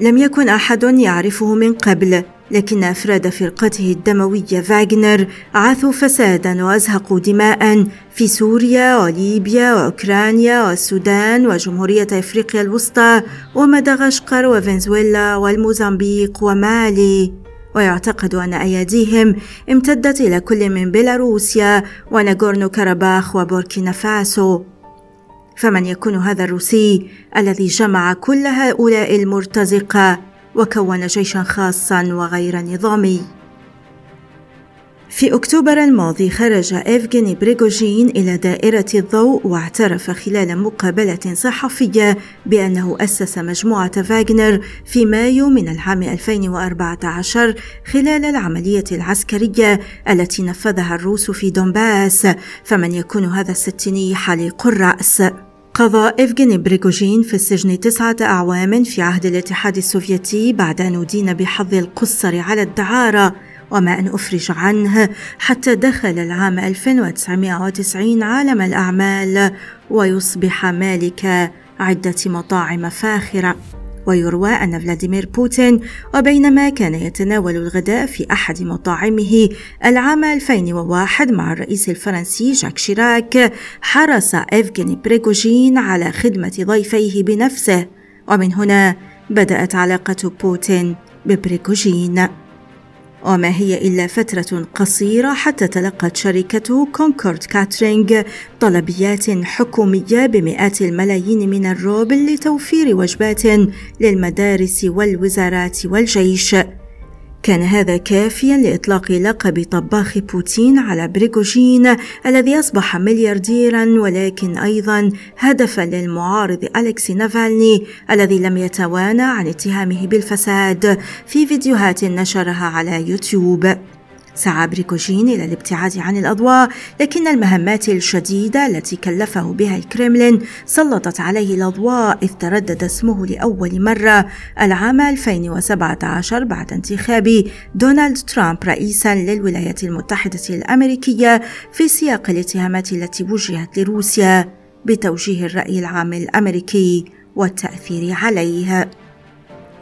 لم يكن أحد يعرفه من قبل لكن أفراد فرقته الدموية فاغنر عاثوا فسادا وأزهقوا دماء في سوريا وليبيا وأوكرانيا والسودان وجمهورية إفريقيا الوسطى ومدغشقر وفنزويلا والموزمبيق ومالي. ويعتقد أن أياديهم امتدت إلى كل من بيلاروسيا وناغورنو كاراباخ وبوركينا فاسو فمن يكون هذا الروسي الذي جمع كل هؤلاء المرتزقة وكون جيشا خاصا وغير نظامي. في أكتوبر الماضي خرج إيفغيني بريغوجين إلى دائرة الضوء واعترف خلال مقابلة صحفية بأنه أسس مجموعة فاغنر في مايو من العام 2014 خلال العملية العسكرية التي نفذها الروس في دونباس فمن يكون هذا الستيني حليق الرأس. قضى إفغيني بريغوجين في السجن تسعة أعوام في عهد الاتحاد السوفيتي بعد أن أدين بحض القصر على الدعارة وما أن أفرج عنه حتى دخل العام 1990 عالم الأعمال ويصبح مالك عدة مطاعم فاخرة. ويروى أن فلاديمير بوتين وبينما كان يتناول الغداء في أحد مطاعمه العام 2001 مع الرئيس الفرنسي جاك شيراك حرص إفغيني بريغوجين على خدمة ضيفيه بنفسه. ومن هنا بدأت علاقة بوتين ببريغوجين. وما هي إلا فترة قصيرة حتى تلقت شركته Concord Catering طلبيات حكومية بمئات الملايين من الروبل لتوفير وجبات للمدارس والوزارات والجيش. كان هذا كافيا لإطلاق لقب طباخ بوتين على بريغوجين الذي أصبح مليارديرا ولكن أيضا هدفا للمعارض أليكسي نافالني الذي لم يتوانى عن اتهامه بالفساد. في فيديوهات نشرها على يوتيوب. سعى بريغوجين إلى الابتعاد عن الأضواء لكن المهمات الشديدة التي كلفه بها الكريملين سلطت عليه الأضواء إذ تردد اسمه لأول مرة العام 2017 بعد انتخاب دونالد ترامب رئيسا للولايات المتحدة الأمريكية في سياق الاتهامات التي وجهت لروسيا بتوجيه الرأي العام الأمريكي والتأثير عليه.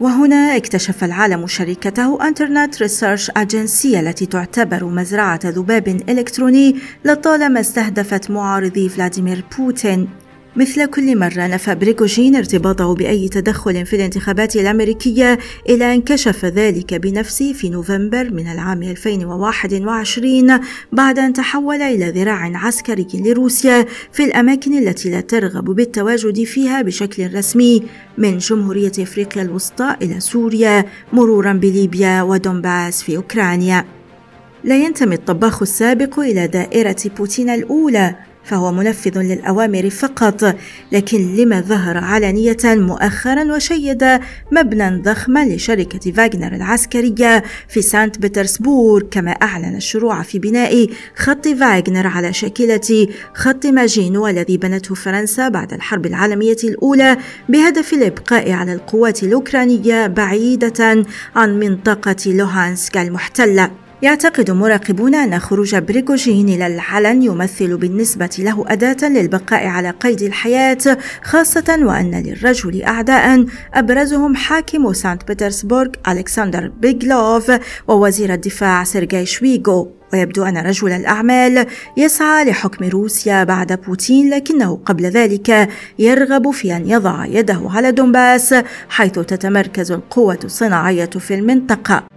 وهنا اكتشف العالم شركته Internet Research Agency التي تعتبر مزرعة ذباب إلكتروني لطالما استهدفت معارضي فلاديمير بوتين. مثل كل مرة نفى بريغوجين ارتباطه بأي تدخل في الانتخابات الأمريكية إلى أن كشف ذلك بنفسه في نوفمبر من العام 2021 بعد أن تحول إلى ذراع عسكري لروسيا في الأماكن التي لا ترغب بالتواجد فيها بشكل رسمي من جمهورية إفريقيا الوسطى إلى سوريا مرورا بليبيا ودونباس في أوكرانيا. لا ينتمي الطباخ السابق إلى دائرة بوتين الأولى فهو منفذ للأوامر فقط لكن لما ظهر علانية مؤخرا وشيد مبنى ضخما لشركة فاغنر العسكرية في سانت بطرسبورغ كما أعلن الشروع في بناء خط فاغنر على شاكلة خط ماجينو الذي بنته فرنسا بعد الحرب العالمية الأولى بهدف الإبقاء على القوات الأوكرانية بعيدة عن منطقة لوهانسك المحتلة. يعتقد مراقبون أن خروج بريغوجين إلى العلن يمثل بالنسبة له أداة للبقاء على قيد الحياة خاصة وأن للرجل أعداء أبرزهم حاكم سانت بطرسبورغ ألكسندر بيغلوف ووزير الدفاع سيرجاي شويغو. ويبدو أن رجل الأعمال يسعى لحكم روسيا بعد بوتين لكنه قبل ذلك يرغب في أن يضع يده على دونباس حيث تتمركز القوة الصناعية في المنطقة.